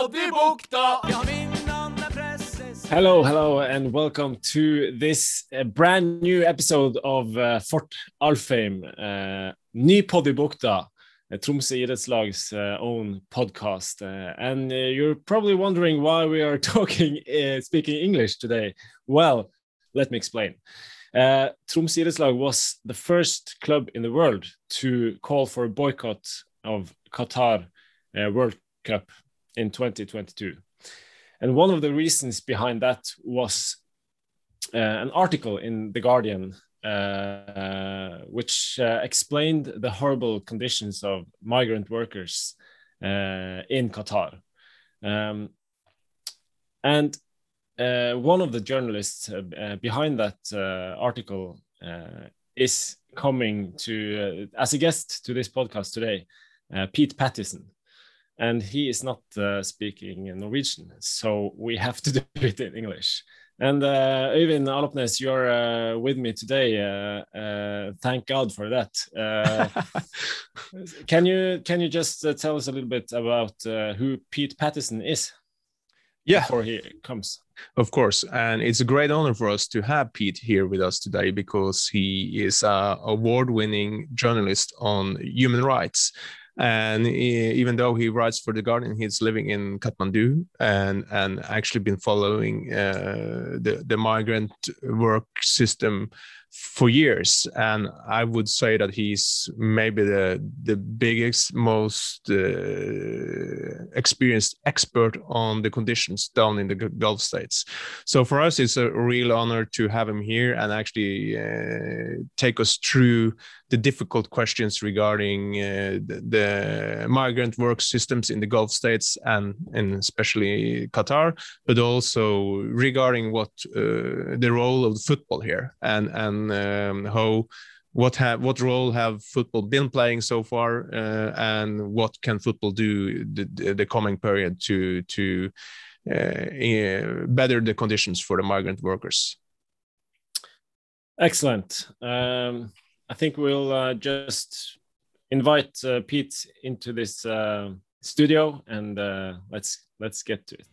Poddibukta! Hello, hello, and welcome to this uh, brand new episode of uh, Fort Alfheim. Uh, ny Poddibukta, uh, Tromsø idrettslags uh, own podcast. Uh, and uh, you're probably wondering why we are talking, uh, speaking English today. Well, let me explain. Uh, Tromsø idrettslag was the first club in the world to call for a boycott of Qatar uh, World Cup in 2022. And one of the reasons behind that was uh, an article in The Guardian, uh, which uh, explained the horrible conditions of migrant workers uh, in Qatar. Um, and uh, one of the journalists uh, behind that article is coming to as a guest to this podcast today, Pete Pattison and he is not uh, speaking Norwegian, so we have to do it in English. And uh, Øyvind Alopnes, you're uh, with me today. Uh, uh, thank God for that. Uh, can you can you just uh, tell us a little bit about who Pete Pattison is? Yeah, before he comes. Of course, and it's a great honor for us to have Pete here with us today because he is a award-winning journalist on human rights and he, even though he writes for the Guardian, he's living in Kathmandu and and actually been following uh, the the migrant work system for years. And i would say that he's maybe the the biggest most uh, experienced expert on the conditions down in the gulf states. So for us it's a real honor to have him here and actually uh, take us through the difficult questions regarding uh, the, the, migrant work systems in the Gulf states and, and especially Qatar, but also regarding what uh, the role of football here and and um, how what have what role have football been playing so far uh, and what can football do the, the coming period to to uh, better the conditions for the migrant workers? Excellent. Um I think we'll uh, just invite uh, Pete into this uh, studio and uh, let's let's get to it.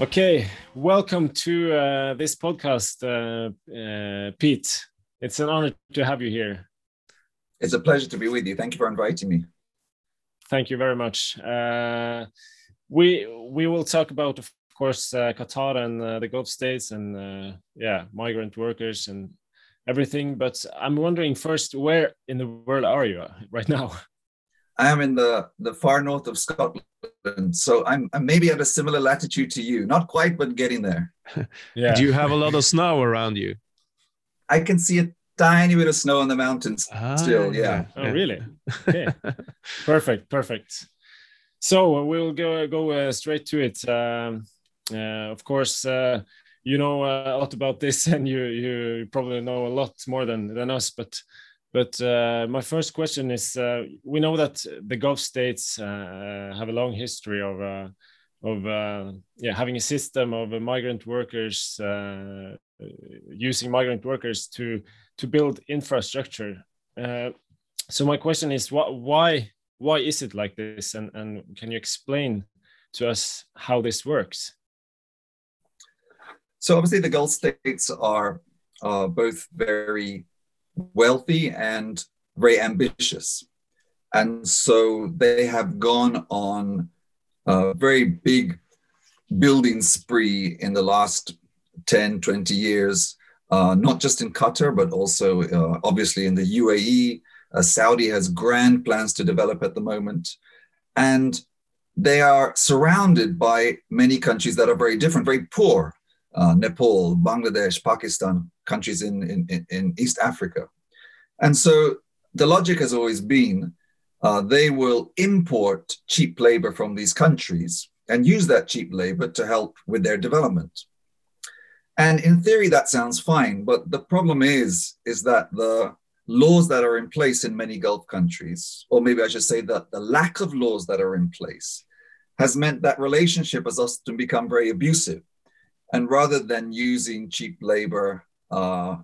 Okay, welcome to uh, this podcast, uh, Pete. It's an honor to have you here. It's a pleasure to be with you. Thank you for inviting me. Thank you very much. we we will talk about course, uh, Qatar and uh, the Gulf states, and uh, yeah, migrant workers and everything. But I'm wondering first, where in the world are you right now? I am in the the far north of Scotland, so I'm, I'm maybe at a similar latitude to you. Not quite, but getting there. yeah. Do you have a lot of snow around you? I can see a tiny bit of snow on the mountains ah, still. Yeah. Oh, really? Okay. perfect. Perfect. So we'll go go uh, straight to it. Um, of course, uh, you know uh, a lot about this, and you you probably know a lot more than than us. But but my first question is: we know that the Gulf states have a long history of of uh, yeah having a system of uh, migrant workers uh, using migrant workers to to build infrastructure. so my question is, what why why is it like this, and and can you explain to us how this works? So obviously, the Gulf states are uh, both very wealthy and very ambitious, and so they have gone on a very big building spree in the last 10, 20 years, uh, not just in Qatar, but also uh, obviously in the UAE. Uh, Saudi has grand plans to develop at the moment. And they are surrounded by many countries that are very different, very poor, uh, Nepal, Bangladesh, Pakistan, countries in, in, in East Africa. And so the logic has always been uh, they will import cheap labor from these countries and use that cheap labor to help with their development. And in theory, that sounds fine, but the problem is, is that the laws that are in place in many Gulf countries, or maybe I should say that the lack of laws that are in place, has meant that relationship has often become very abusive. And rather than using cheap labor uh,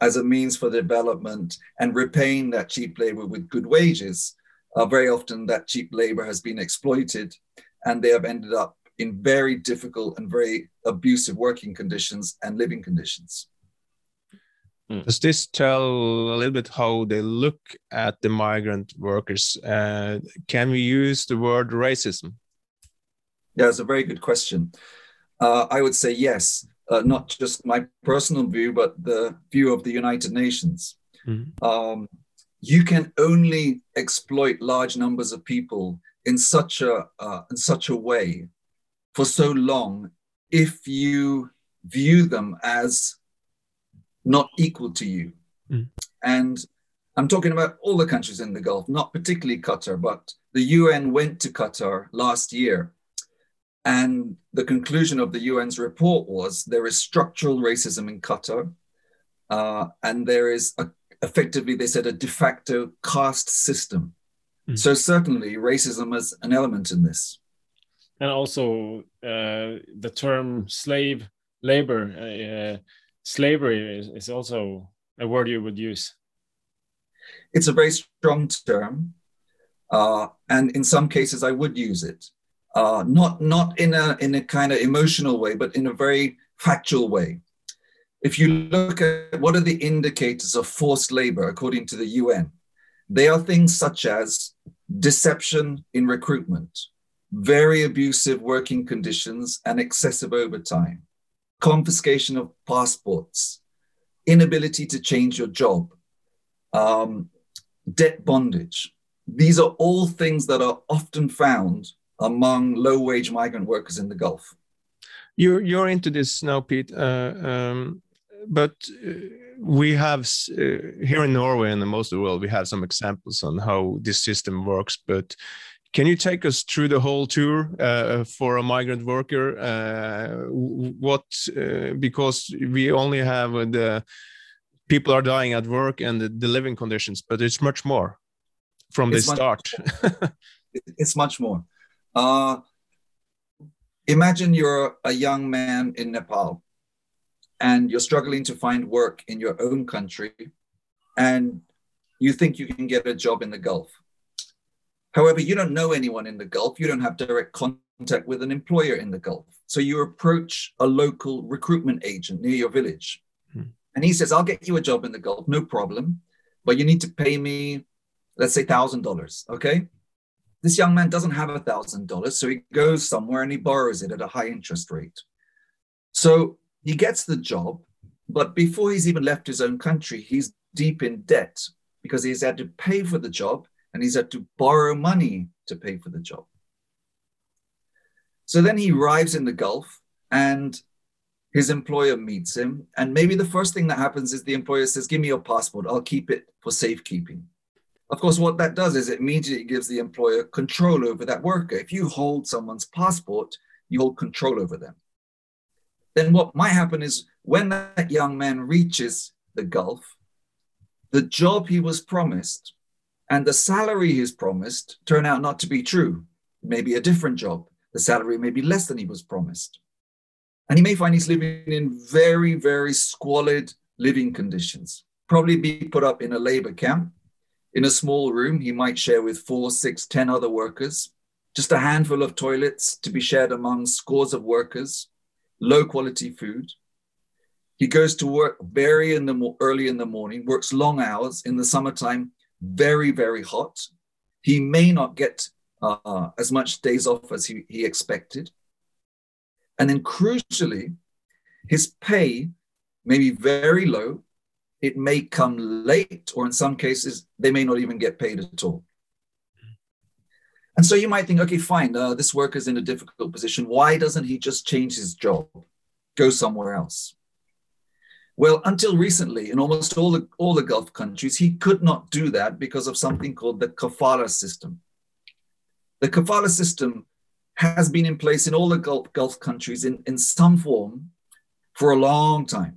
as a means for development and repaying that cheap labor with good wages, uh, very often that cheap labor has been exploited and they have ended up in very difficult and very abusive working conditions and living conditions. Hmm. Does this tell a little bit how they look at the migrant workers? Uh, can we use the word racism? Yeah, it's a very good question. Uh, I would say yes, uh, not just my personal view, but the view of the United Nations. Mm-hmm. Um, you can only exploit large numbers of people in such a uh, in such a way for so long if you view them as not equal to you. Mm. And I'm talking about all the countries in the Gulf, not particularly Qatar, but the UN went to Qatar last year. And the conclusion of the UN's report was there is structural racism in Qatar. Uh, and there is a, effectively, they said, a de facto caste system. Mm. So, certainly, racism is an element in this. And also, uh, the term slave labor uh, slavery is, is also a word you would use. It's a very strong term, uh, and in some cases I would use it, uh, not not in a in a kind of emotional way, but in a very factual way. If you look at what are the indicators of forced labor according to the UN, they are things such as deception in recruitment, very abusive working conditions, and excessive overtime confiscation of passports, inability to change your job, um, debt bondage. These are all things that are often found among low wage migrant workers in the Gulf. You're, you're into this now, Pete, uh, um, but uh, we have uh, here in Norway and in most of the world, we have some examples on how this system works. But can you take us through the whole tour uh, for a migrant worker? Uh, what uh, because we only have the people are dying at work and the, the living conditions, but it's much more from the start. it's much more. Uh, imagine you're a young man in Nepal and you're struggling to find work in your own country and you think you can get a job in the Gulf However, you don't know anyone in the Gulf. You don't have direct contact with an employer in the Gulf. So you approach a local recruitment agent near your village. Hmm. And he says, I'll get you a job in the Gulf, no problem. But you need to pay me, let's say, $1,000. Okay. This young man doesn't have a $1,000. So he goes somewhere and he borrows it at a high interest rate. So he gets the job. But before he's even left his own country, he's deep in debt because he's had to pay for the job and he's had to borrow money to pay for the job. So then he arrives in the Gulf and his employer meets him. And maybe the first thing that happens is the employer says, Give me your passport, I'll keep it for safekeeping. Of course, what that does is it immediately gives the employer control over that worker. If you hold someone's passport, you hold control over them. Then what might happen is when that young man reaches the Gulf, the job he was promised and the salary he's promised turn out not to be true. Maybe a different job. The salary may be less than he was promised. And he may find he's living in very, very squalid living conditions. Probably be put up in a labor camp in a small room he might share with four, six, ten other workers, just a handful of toilets to be shared among scores of workers, low quality food. He goes to work very in the early in the morning, works long hours in the summertime very, very hot. He may not get uh, as much days off as he, he expected. And then, crucially, his pay may be very low. It may come late, or in some cases, they may not even get paid at all. And so you might think, okay, fine, uh, this worker's in a difficult position. Why doesn't he just change his job, go somewhere else? Well, until recently, in almost all the, all the Gulf countries, he could not do that because of something called the kafala system. The kafala system has been in place in all the Gulf, Gulf countries in, in some form for a long time.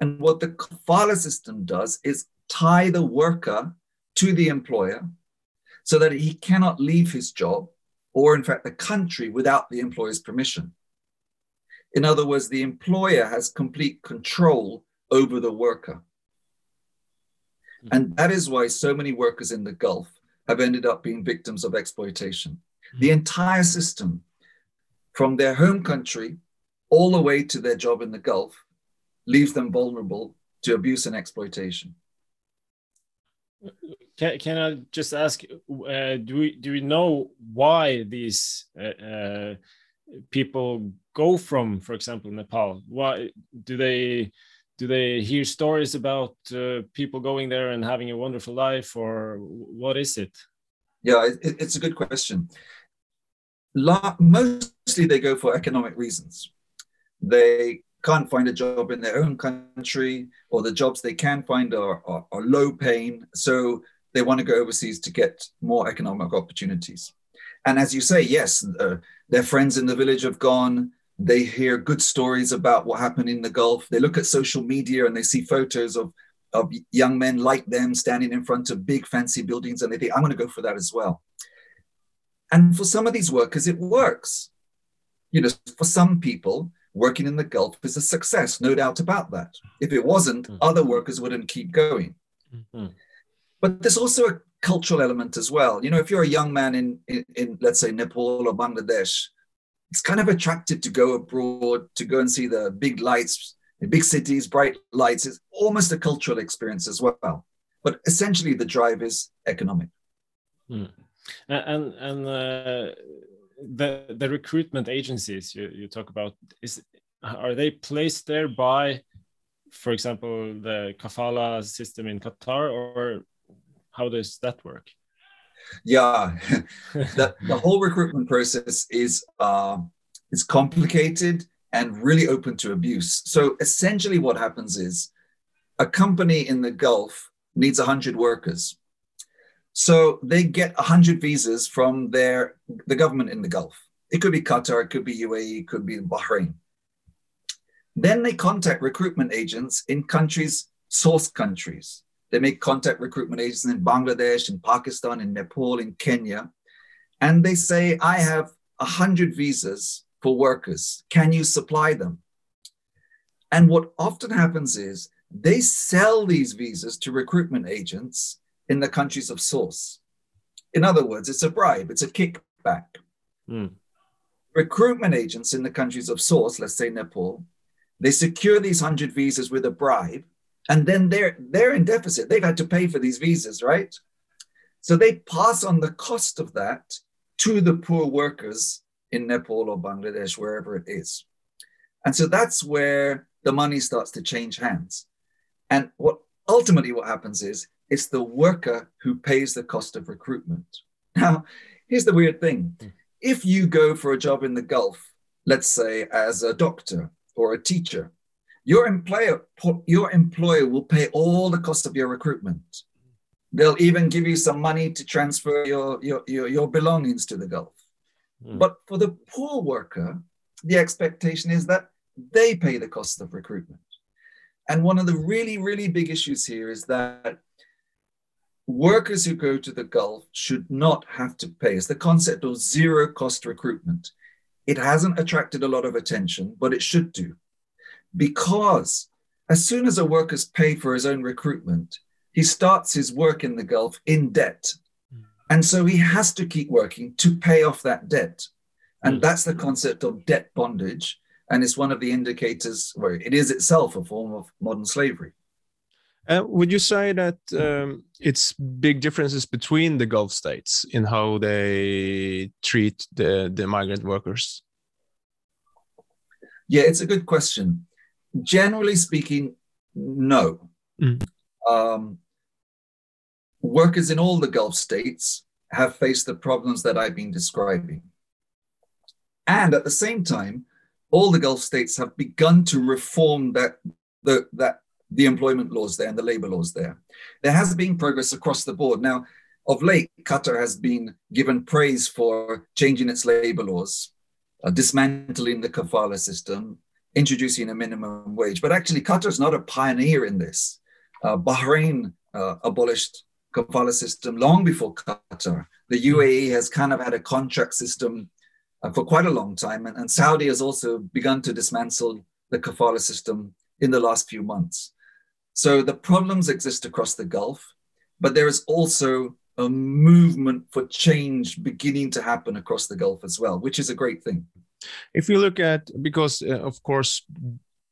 And what the kafala system does is tie the worker to the employer so that he cannot leave his job or, in fact, the country without the employer's permission. In other words, the employer has complete control over the worker. And that is why so many workers in the Gulf have ended up being victims of exploitation. Hmm. The entire system, from their home country all the way to their job in the Gulf, leaves them vulnerable to abuse and exploitation. Can, can I just ask, uh, do we do we know why these uh, uh, people go from, for example, Nepal? Why do they do they hear stories about uh, people going there and having a wonderful life, or what is it? Yeah, it, it's a good question. La mostly they go for economic reasons. They can't find a job in their own country, or the jobs they can find are, are, are low paying. So they want to go overseas to get more economic opportunities. And as you say, yes, uh, their friends in the village have gone. They hear good stories about what happened in the Gulf. They look at social media and they see photos of, of young men like them standing in front of big fancy buildings and they think, I'm going to go for that as well. And for some of these workers, it works. You know, for some people, working in the Gulf is a success, no doubt about that. If it wasn't, mm-hmm. other workers wouldn't keep going. Mm-hmm. But there's also a cultural element as well. You know, if you're a young man in, in, in, let's say, Nepal or Bangladesh, it's kind of attractive to go abroad, to go and see the big lights, the big cities, bright lights. It's almost a cultural experience as well. But essentially, the drive is economic. Mm. And and uh, the the recruitment agencies you, you talk about is are they placed there by, for example, the kafala system in Qatar, or how does that work? Yeah, the, the whole recruitment process is uh, is complicated and really open to abuse. So essentially, what happens is a company in the Gulf needs 100 workers. So they get 100 visas from their the government in the Gulf. It could be Qatar, it could be UAE, it could be Bahrain. Then they contact recruitment agents in countries, source countries. They make contact recruitment agents in Bangladesh, in Pakistan, in Nepal, in Kenya. And they say, I have 100 visas for workers. Can you supply them? And what often happens is they sell these visas to recruitment agents in the countries of source. In other words, it's a bribe, it's a kickback. Mm. Recruitment agents in the countries of source, let's say Nepal, they secure these 100 visas with a bribe, and then they're, they're in deficit. They've had to pay for these visas, right? So they pass on the cost of that to the poor workers in Nepal or Bangladesh, wherever it is. And so that's where the money starts to change hands. And what ultimately what happens is it's the worker who pays the cost of recruitment. Now, here's the weird thing if you go for a job in the Gulf, let's say as a doctor or a teacher, your employer, your employer will pay all the cost of your recruitment. They'll even give you some money to transfer your, your, your, your belongings to the Gulf. Mm. But for the poor worker, the expectation is that they pay the cost of recruitment. And one of the really, really big issues here is that workers who go to the Gulf should not have to pay. It's the concept of zero cost recruitment. It hasn't attracted a lot of attention, but it should do. Because as soon as a worker's paid for his own recruitment, he starts his work in the Gulf in debt. Hmm. And so he has to keep working to pay off that debt. And hmm. that's the concept of debt bondage. And it's one of the indicators where it is itself a form of modern slavery. Uh, would you say that um, it's big differences between the Gulf states in how they treat the, the migrant workers? Yeah, it's a good question. Generally speaking, no. Mm. Um, workers in all the Gulf states have faced the problems that I've been describing. And at the same time, all the Gulf states have begun to reform that, the, that the employment laws there and the labor laws there. There has been progress across the board. Now, of late, Qatar has been given praise for changing its labor laws, uh, dismantling the kafala system, introducing a minimum wage. But actually, Qatar is not a pioneer in this. Uh, Bahrain uh, abolished kafala system long before Qatar. The UAE has kind of had a contract system uh, for quite a long time, and, and Saudi has also begun to dismantle the kafala system in the last few months. So the problems exist across the Gulf, but there is also a movement for change beginning to happen across the Gulf as well, which is a great thing. If you look at, because uh, of course,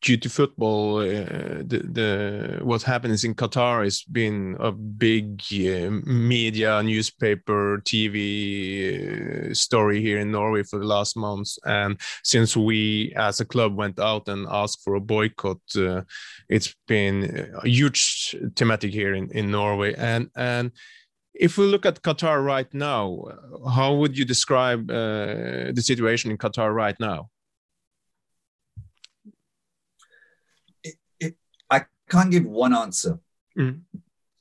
due to football, uh, the, the what happens in Qatar has been a big uh, media, newspaper, TV uh, story here in Norway for the last months. And since we, as a club, went out and asked for a boycott, uh, it's been a huge thematic here in, in Norway. And and if we look at Qatar right now, how would you describe uh, the situation in Qatar right now? Can't give one answer. Mm.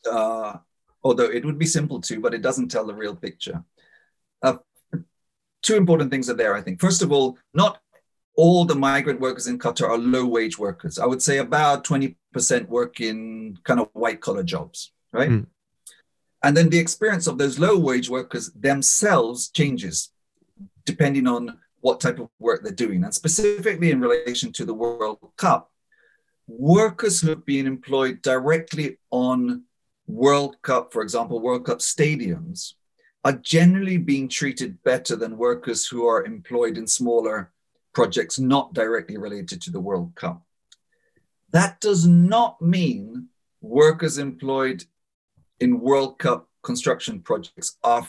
Uh, although it would be simple to, but it doesn't tell the real picture. Uh, two important things are there, I think. First of all, not all the migrant workers in Qatar are low wage workers. I would say about 20% work in kind of white collar jobs, right? Mm. And then the experience of those low wage workers themselves changes depending on what type of work they're doing. And specifically in relation to the World Cup, workers who have been employed directly on World Cup, for example, World Cup stadiums, are generally being treated better than workers who are employed in smaller projects not directly related to the World Cup. That does not mean workers employed in World Cup construction projects are,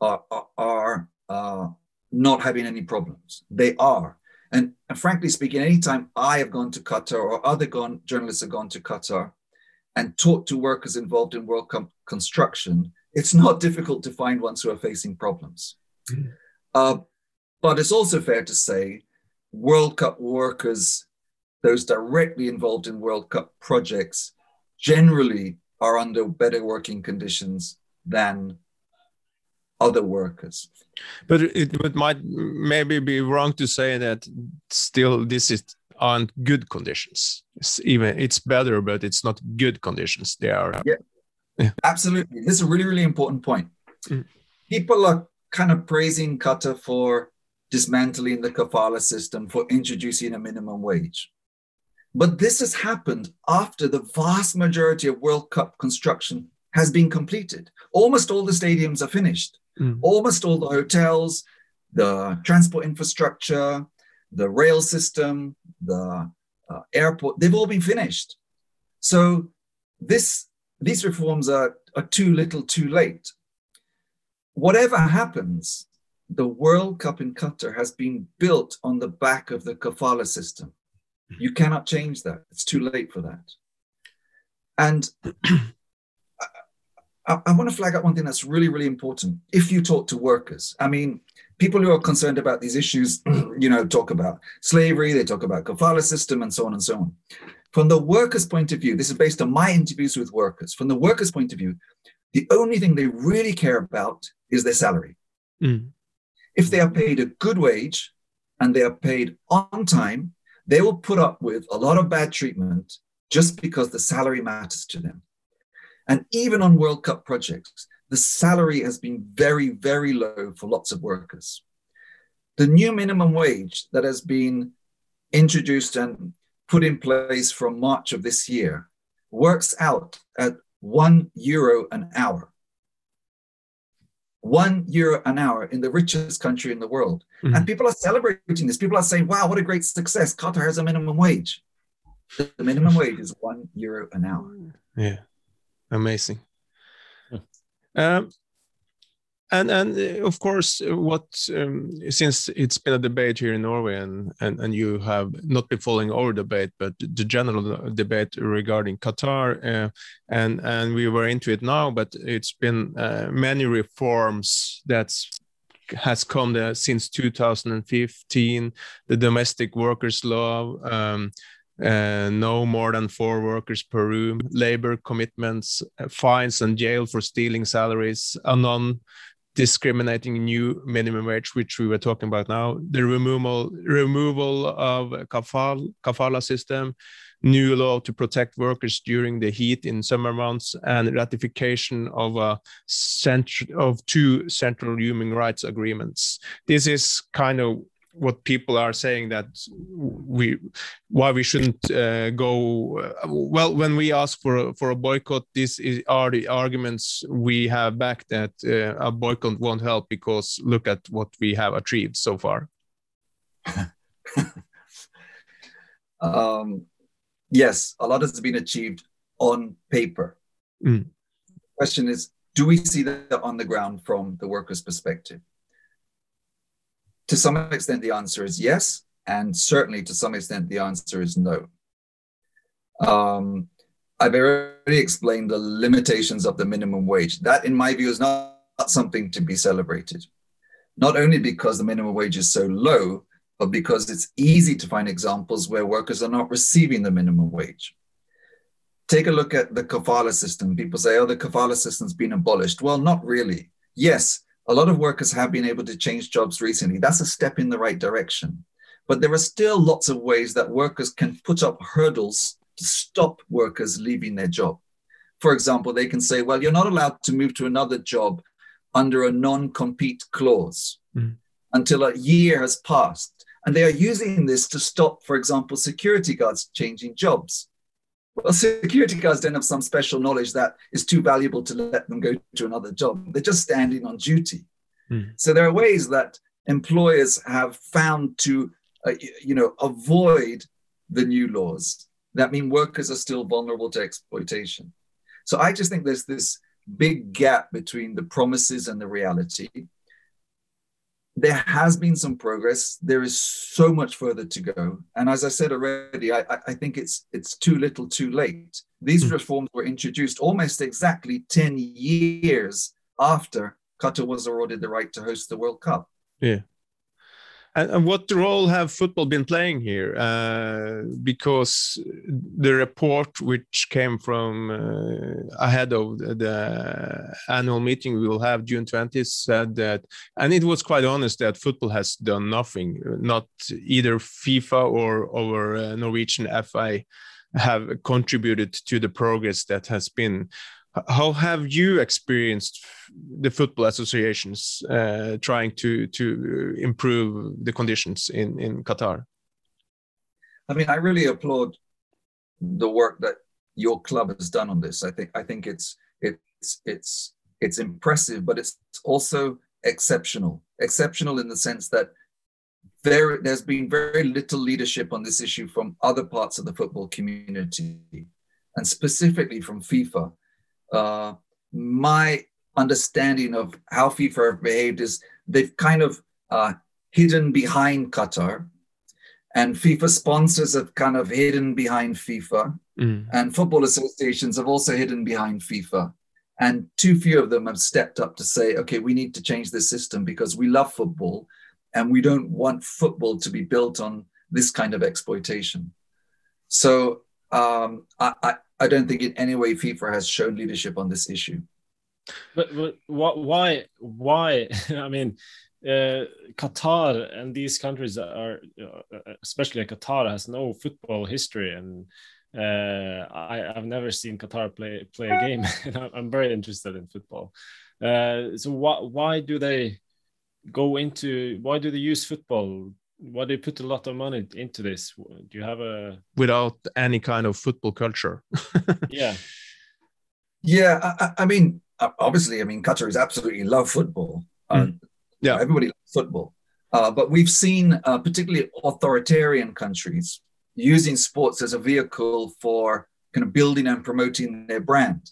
are, are, uh, not having any problems. They are. And, and frankly speaking, anytime I have gone to Qatar or other gone, journalists have gone to Qatar and talked to workers involved in World Cup construction, it's not difficult to find ones who are facing problems. Mm. Uh, but it's also fair to say World Cup workers, those directly involved in World Cup projects, generally are under better working conditions than other workers. But it, it might maybe be wrong to say that still this is aren't good conditions. It's even it's better, but it's not good conditions. They are. Yeah, yeah. absolutely. This is a really really important point. Mm. People are kind of praising Qatar for dismantling the kafala system, for introducing a minimum wage. But this has happened after the vast majority of World Cup construction has been completed. Almost all the stadiums are finished. Mm. Almost all the hotels, the transport infrastructure, the rail system, the uh, airport, they've all been finished. So this, these reforms are, are too little too late. Whatever happens, the World Cup in Qatar has been built on the back of the kafala system. You cannot change that. It's too late for that. And I, I want to flag up one thing that's really, really important. If you talk to workers, I mean, people who are concerned about these issues, you know, talk about slavery, they talk about kafala system, and so on and so on. From the workers' point of view, this is based on my interviews with workers. From the workers' point of view, the only thing they really care about is their salary. Mm. If they are paid a good wage and they are paid on time, they will put up with a lot of bad treatment just because the salary matters to them. And even on World Cup projects, the salary has been very, very low for lots of workers. The new minimum wage that has been introduced and put in place from March of this year works out at one euro an hour. One euro an hour in the richest country in the world. Mm-hmm. And people are celebrating this. People are saying, wow, what a great success. Qatar has a minimum wage. The minimum wage is one euro an hour. Yeah amazing. Um, and and uh, of course what um, since it's been a debate here in norway and, and and you have not been following our debate but the general debate regarding qatar uh, and and we were into it now but it's been uh, many reforms that's has come there since 2015 the domestic workers law um, uh, no more than four workers per room, labor commitments, uh, fines and jail for stealing salaries, a non discriminating new minimum wage, which we were talking about now, the removal removal of kafal, kafala system, new law to protect workers during the heat in summer months, and ratification of a cent- of two central human rights agreements. This is kind of what people are saying that we why we shouldn't uh, go uh, well when we ask for a, for a boycott this is, are the arguments we have back that uh, a boycott won't help because look at what we have achieved so far. Um, yes a lot has been achieved on paper. Mm. question is do we see that on the ground from the workers perspective to some extent, the answer is yes. And certainly to some extent, the answer is no. Um, I've already explained the limitations of the minimum wage. That, in my view, is not, not something to be celebrated. Not only because the minimum wage is so low, but because it's easy to find examples where workers are not receiving the minimum wage. Take a look at the kafala system. People say, oh, the kafala system's been abolished. Well, not really. Yes, a lot of workers have been able to change jobs recently. That's a step in the right direction. But there are still lots of ways that workers can put up hurdles to stop workers leaving their job. For example, they can say, well, you're not allowed to move to another job under a non compete clause mm. until a year has passed. And they are using this to stop, for example, security guards changing jobs. Well, security guards don't have some special knowledge that is too valuable to let them go to another job. They're just standing on duty. Mm. So there are ways that employers have found to, uh, you know, avoid the new laws that mean workers are still vulnerable to exploitation. So I just think there's this big gap between the promises and the reality there has been some progress. There is so much further to go. And as I said already, I, I think it's it's too little, too late. These hmm. reforms were introduced almost exactly 10 years after Qatar was awarded the right to host the World Cup. Yeah. And, and what role have football been playing here? Uh, because the report which came from uh, ahead of the, the, annual meeting we will have June 20th said that, and it was quite honest that football has done nothing, not either FIFA or our uh, Norwegian FI have contributed to the progress that has been how have you experienced the football associations uh, trying to to improve the conditions in in Qatar? I mean, I really applaud the work that your club has done on this. I think I think it's it's it's it's impressive, but it's also exceptional. Exceptional in the sense that there there's been very little leadership on this issue from other parts of the football community, and specifically from FIFA uh, my understanding of how FIFA have behaved is they've kind of uh, hidden behind Qatar, and FIFA sponsors have kind of hidden behind FIFA, mm. and football associations have also hidden behind FIFA. And too few of them have stepped up to say, okay, we need to change this system because we love football and we don't want football to be built on this kind of exploitation. So um, I, I don't think in any way FIFA has shown leadership on this issue. But, but why? Why? I mean, uh, Qatar and these countries are, uh, especially Qatar, has no football history, and uh, I, have never seen Qatar play play a game, I'm very interested in football. Uh, so why why do they go into? Why do they use football why do you put a lot of money into this? Do you have a without any kind of football culture? yeah, yeah. I, I, mean, obviously, I mean, Qataris absolutely love football. Mm. yeah, everybody loves football. Uh, but we've seen, uh, particularly authoritarian countries, using sports as a vehicle for kind of building and promoting their brand.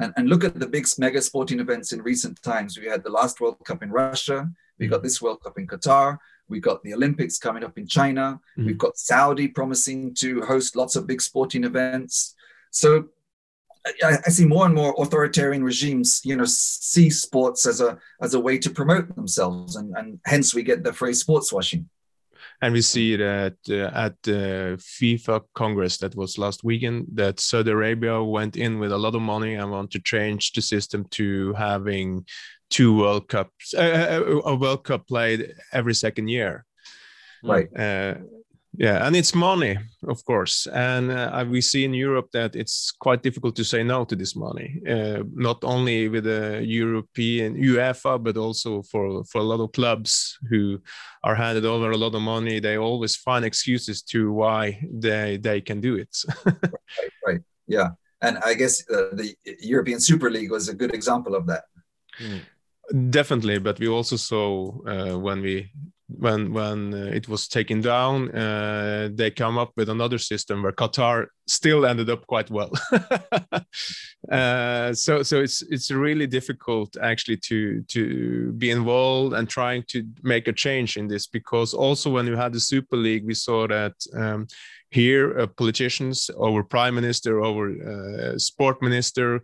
And, and look at the big mega sporting events in recent times. We had the last World Cup in Russia. We got this World Cup in Qatar. We've got the Olympics coming up in China. Mm. We've got Saudi promising to host lots of big sporting events. So I, I, see more and more authoritarian regimes, you know, see sports as a as a way to promote themselves, and, and hence we get the phrase sports washing. And we see that uh, at the FIFA Congress that was last weekend, that Saudi Arabia went in with a lot of money and want to change the system to having two World Cups, uh, uh, a World Cup played every second year. Right. Uh, Yeah, and it's money, of course, and uh, we see in Europe that it's quite difficult to say no to this money. Uh, not only with the European UEFA, but also for for a lot of clubs who are handed over a lot of money. They always find excuses to why they they can do it. right, right, yeah, and I guess uh, the European Super League was a good example of that. Mm. Definitely, but we also saw uh, when we when when uh, it was taken down, uh, they come up with another system where Qatar still ended up quite well. uh, so so it's it's really difficult actually to to be involved and trying to make a change in this because also when you had the Super League, we saw that um, here uh, politicians, our prime minister, our uh, sport minister,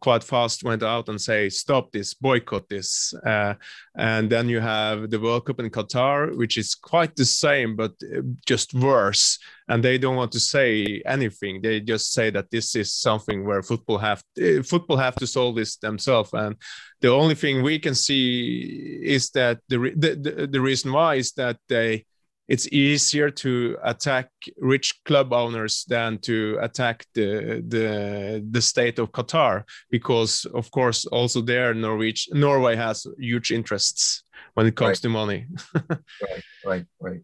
quite fast went out and say stop this boycott this. Uh, and then you have the world cup in qatar which is quite the same but uh, just worse. And they don't want to say anything. They just say that this is something where football have uh, football have to solve this themselves. And the only thing we can see is that the, the, the, the reason why is that they it's easier to attack rich club owners than to attack the the the state of Qatar because of course also there Norwich Norway has huge interests when it comes right. to money. right, right, right.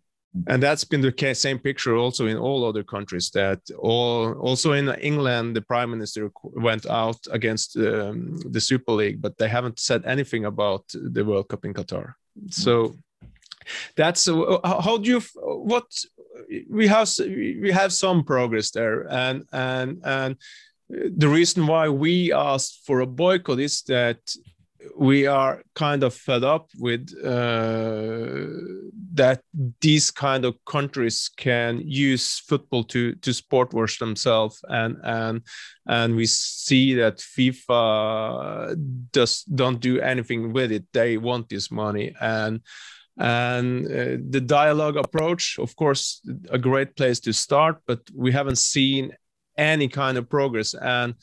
And that's been the case, same picture also in all other countries. That all also in England, the prime minister went out against um, the Super League, but they haven't said anything about the World Cup in Qatar. So that's uh, how do you what we have we have some progress there and and and the reason why we asked for a boycott is that we are kind of fed up with uh, that these kind of countries can use football to to sport wash themselves and and and we see that FIFA does don't do anything with it. They want this money and and uh, the dialogue approach of course a great place to start but we haven't seen any kind of progress. And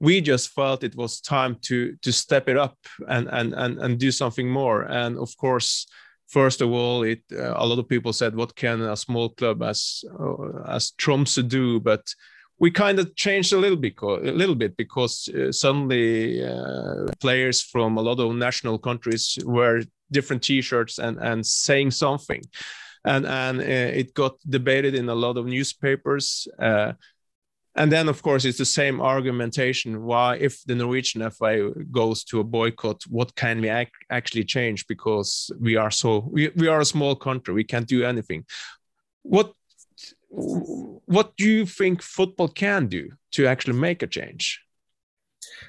we just felt it was time to to step it up and and and, and do something more. And of course first of all it uh, a lot of people said what can a small club as uh, as Tromsø do? But we kind of changed a little bit, a little bit because uh, suddenly uh, players from a lot of national countries were different T-shirts and and saying something, and and uh, it got debated in a lot of newspapers. Uh, and then, of course, it's the same argumentation. Why, if the Norwegian FA goes to a boycott, what can we ac actually change? Because we are so we, we are a small country, we can't do anything. What what do you think football can do to actually make a change?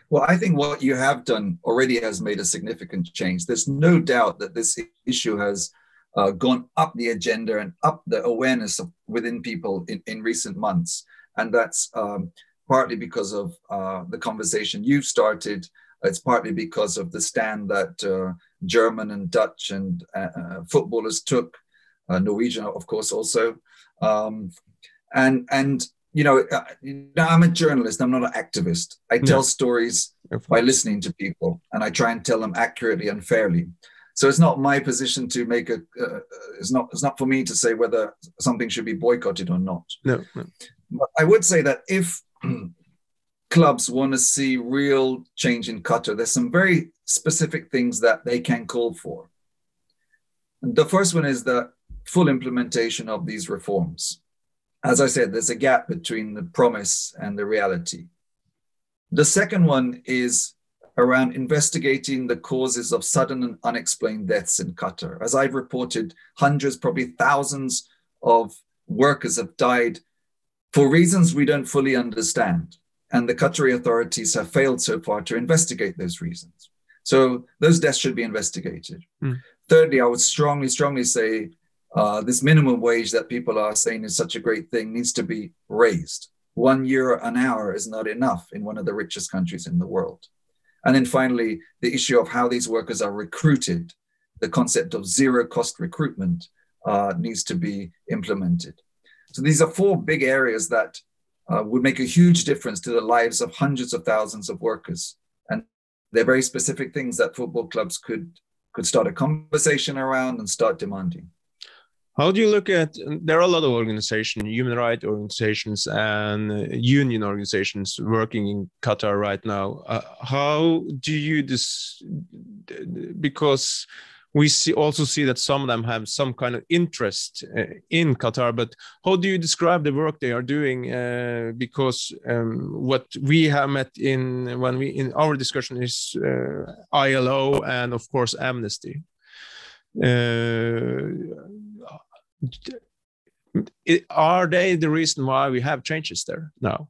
Well, I think what you have done already has made a significant change. There's no doubt that this issue has uh, gone up the agenda and up the awareness of, within people in, in recent months. And that's um, partly because of uh, the conversation you've started. It's partly because of the stand that uh, German and Dutch and uh, uh, footballers took, uh, Norwegian, of course, also. Um, and and you know, uh, I'm a journalist. I'm not an activist. I tell stories by listening to people, and I try and tell them accurately and fairly. So it's not my position to make a. Uh, it's not. It's not for me to say whether something should be boycotted or not. No. no. But I would say that if clubs want to see real change in Qatar, there's some very specific things that they can call for. And the first one is the full implementation of these reforms as I said, there's a gap between the promise and the reality. The second one is around investigating the causes of sudden and unexplained deaths in Qatar. As I've reported, hundreds, probably thousands of workers have died for reasons we don't fully understand. And the Qatari authorities have failed so far to investigate those reasons. So those deaths should be investigated. Mm. Thirdly, I would strongly, strongly say uh, this minimum wage that people are saying is such a great thing needs to be raised. One euro an hour is not enough in one of the richest countries in the world. And then finally, the issue of how these workers are recruited, the concept of zero cost recruitment uh, needs to be implemented. So these are four big areas that uh, would make a huge difference to the lives of hundreds of thousands of workers. And they're very specific things that football clubs could, could start a conversation around and start demanding. How do you look at? There are a lot of organizations, human rights organizations, and union organizations working in Qatar right now. Uh, how do you this? Because we see also see that some of them have some kind of interest uh, in Qatar. But how do you describe the work they are doing? Uh, because um, what we have met in when we in our discussion is uh, ILO and of course Amnesty. Uh, are they the reason why we have changes there now?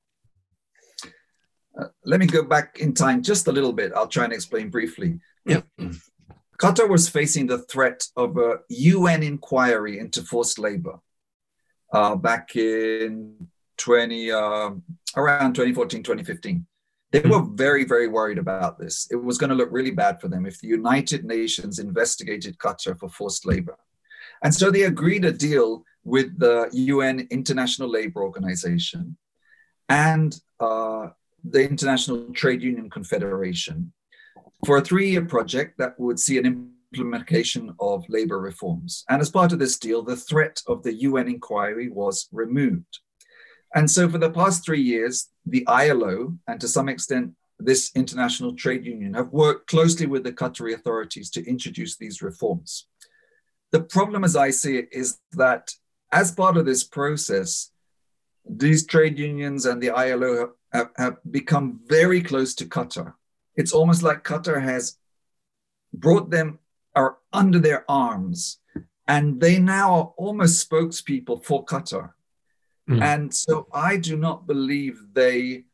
Uh, let me go back in time just a little bit. I'll try and explain briefly. Yeah. Qatar was facing the threat of a UN inquiry into forced labor uh, back in 20, uh, around 2014, 2015. They were very, very worried about this. It was going to look really bad for them if the United Nations investigated Qatar for forced labor. And so they agreed a deal with the UN International Labour Organization and uh, the International Trade Union Confederation for a three year project that would see an implementation of labor reforms. And as part of this deal, the threat of the UN inquiry was removed. And so for the past three years, the ILO and to some extent this international trade union have worked closely with the Qatari authorities to introduce these reforms. The problem, as I see it, is that as part of this process, these trade unions and the ILO have, have become very close to Qatar. It's almost like Qatar has brought them are under their arms, and they now are almost spokespeople for Qatar. Mm. And so I do not believe they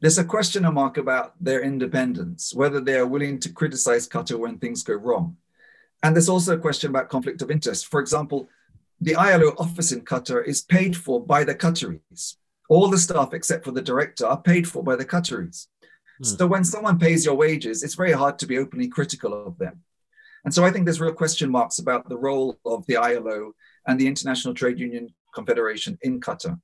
There's a question mark about their independence, whether they are willing to criticize Qatar when things go wrong. And there's also a question about conflict of interest. For example, the ILO office in Qatar is paid for by the Qataris. All the staff, except for the director, are paid for by the Qataris. Mm. So when someone pays your wages, it's very hard to be openly critical of them. And so I think there's real question marks about the role of the ILO and the International Trade Union Confederation in Qatar.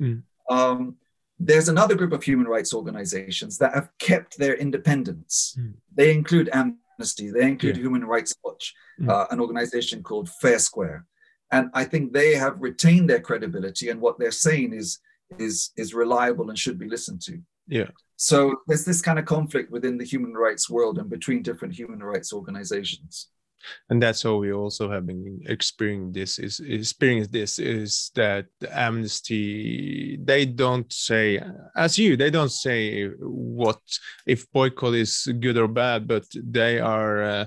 Mm. Um, there's another group of human rights organizations that have kept their independence. Mm. They include Amnesty, they include yeah. Human Rights Watch, mm. uh, an organization called Fair Square. And I think they have retained their credibility, and what they're saying is, is, is reliable and should be listened to. Yeah. So there's this kind of conflict within the human rights world and between different human rights organizations and that's how we also have been experiencing this is experiencing this is that amnesty they don't say as you they don't say what if boycott is good or bad but they are uh,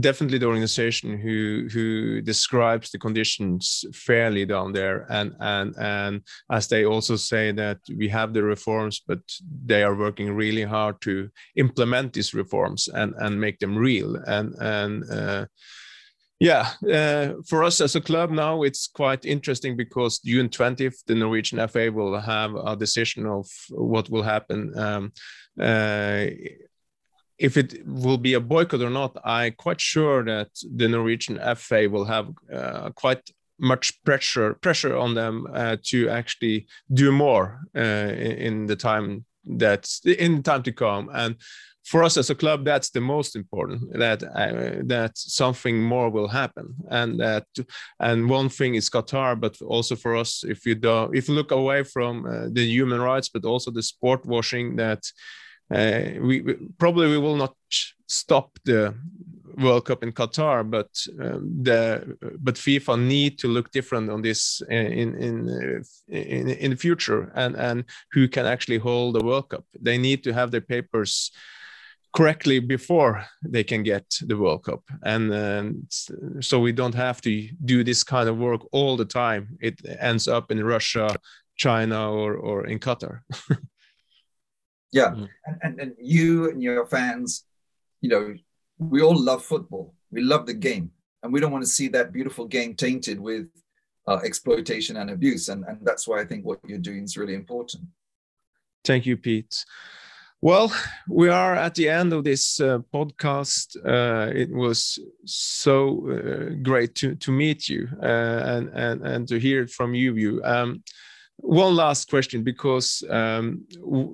definitely the organization who who describes the conditions fairly down there and and and as they also say that we have the reforms but they are working really hard to implement these reforms and and make them real and and uh, yeah, uh, for us as a club now, it's quite interesting because June 20th, the Norwegian FA will have a decision of what will happen. Um, uh, if it will be a boycott or not, I'm quite sure that the Norwegian FA will have uh, quite much pressure pressure on them uh, to actually do more uh, in, the time that's in the time to come. And for us as a club, that's the most important. That uh, that something more will happen, and that and one thing is Qatar, but also for us, if you don't if you look away from uh, the human rights, but also the sport washing that uh, we, we, probably we will not stop the World Cup in Qatar, but um, the but FIFA need to look different on this in in in in the future, and and who can actually hold the World Cup. They need to have their papers correctly before they can get the World Cup, and uh, so we don't have to do this kind of work all the time. It ends up in Russia, China, or or in Qatar. Yeah, mm. and, and and you and your fans, you know, we all love football. We love the game, and we don't want to see that beautiful game tainted with uh, exploitation and abuse. And and that's why I think what you're doing is really important. Thank you, Pete. Well, we are at the end of this uh, podcast. Uh, it was so uh, great to, to meet you uh, and, and, and to hear it from you. you. Um, one last question because um,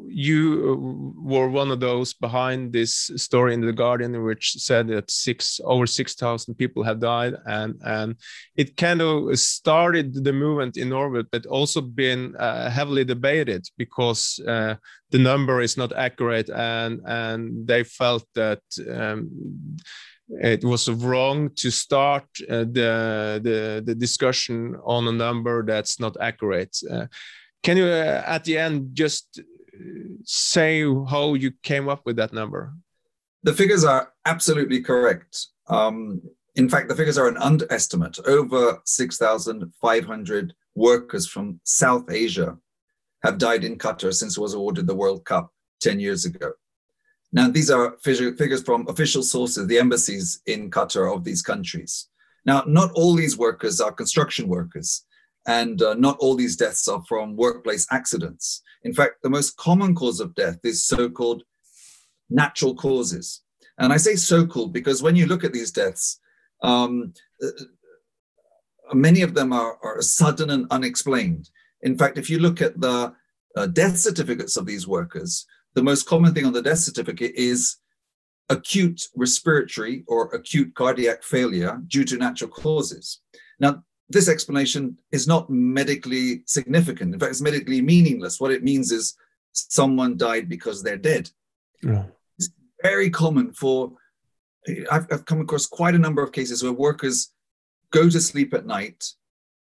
you uh, were one of those behind this story in the guardian which said that six over 6000 people have died and and it kind of started the movement in norway but also been uh, heavily debated because uh, the number is not accurate and and they felt that um, it was wrong to start uh, the, the, the discussion on a number that's not accurate. Uh, can you, uh, at the end, just say how you came up with that number? The figures are absolutely correct. Um, in fact, the figures are an underestimate. Over 6,500 workers from South Asia have died in Qatar since it was awarded the World Cup 10 years ago. Now, these are figures from official sources, the embassies in Qatar of these countries. Now, not all these workers are construction workers, and uh, not all these deaths are from workplace accidents. In fact, the most common cause of death is so called natural causes. And I say so called because when you look at these deaths, um, uh, many of them are, are, sudden and unexplained. In fact, if you look at the uh, death certificates of these workers, the most common thing on the death certificate is acute respiratory or acute cardiac failure due to natural causes. Now, this explanation is not medically significant. In fact, it's medically meaningless. What it means is someone died because they're dead. Yeah. It's very common for, I've, I've come across quite a number of cases where workers go to sleep at night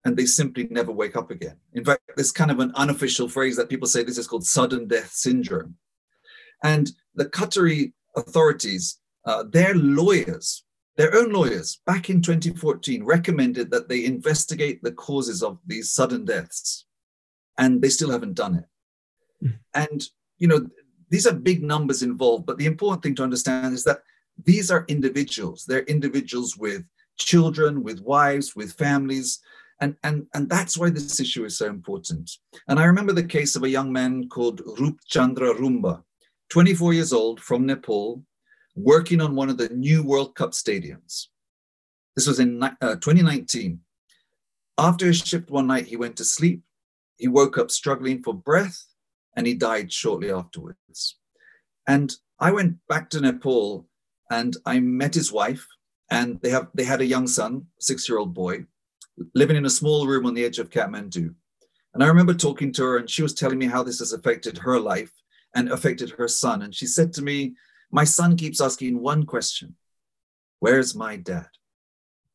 and they simply never wake up again. In fact, there's kind of an unofficial phrase that people say this is called sudden death syndrome. And the Qatari authorities, uh, their lawyers, their own lawyers, back in 2014, recommended that they investigate the causes of these sudden deaths, and they still haven't done it. Mm. And you know, these are big numbers involved, but the important thing to understand is that these are individuals. They're individuals with children, with wives, with families. And, and, and that's why this issue is so important. And I remember the case of a young man called Rup Chandra Rumba, 24 years old from Nepal, working on one of the new World Cup stadiums. This was in uh, 2019. After his shift one night, he went to sleep. He woke up struggling for breath and he died shortly afterwards. And I went back to Nepal and I met his wife and they have they had a young son, six-year-old boy, living in a small room on the edge of Kathmandu. And I remember talking to her and she was telling me how this has affected her life and affected her son. And she said to me, My son keeps asking one question Where's my dad?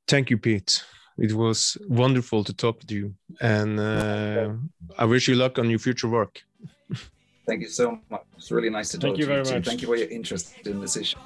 Thank you, Pete. It was wonderful to talk to you. And uh, I wish you luck on your future work. Thank you so much. It's really nice to talk Thank you to you. very much. Thank you for your interest in this issue.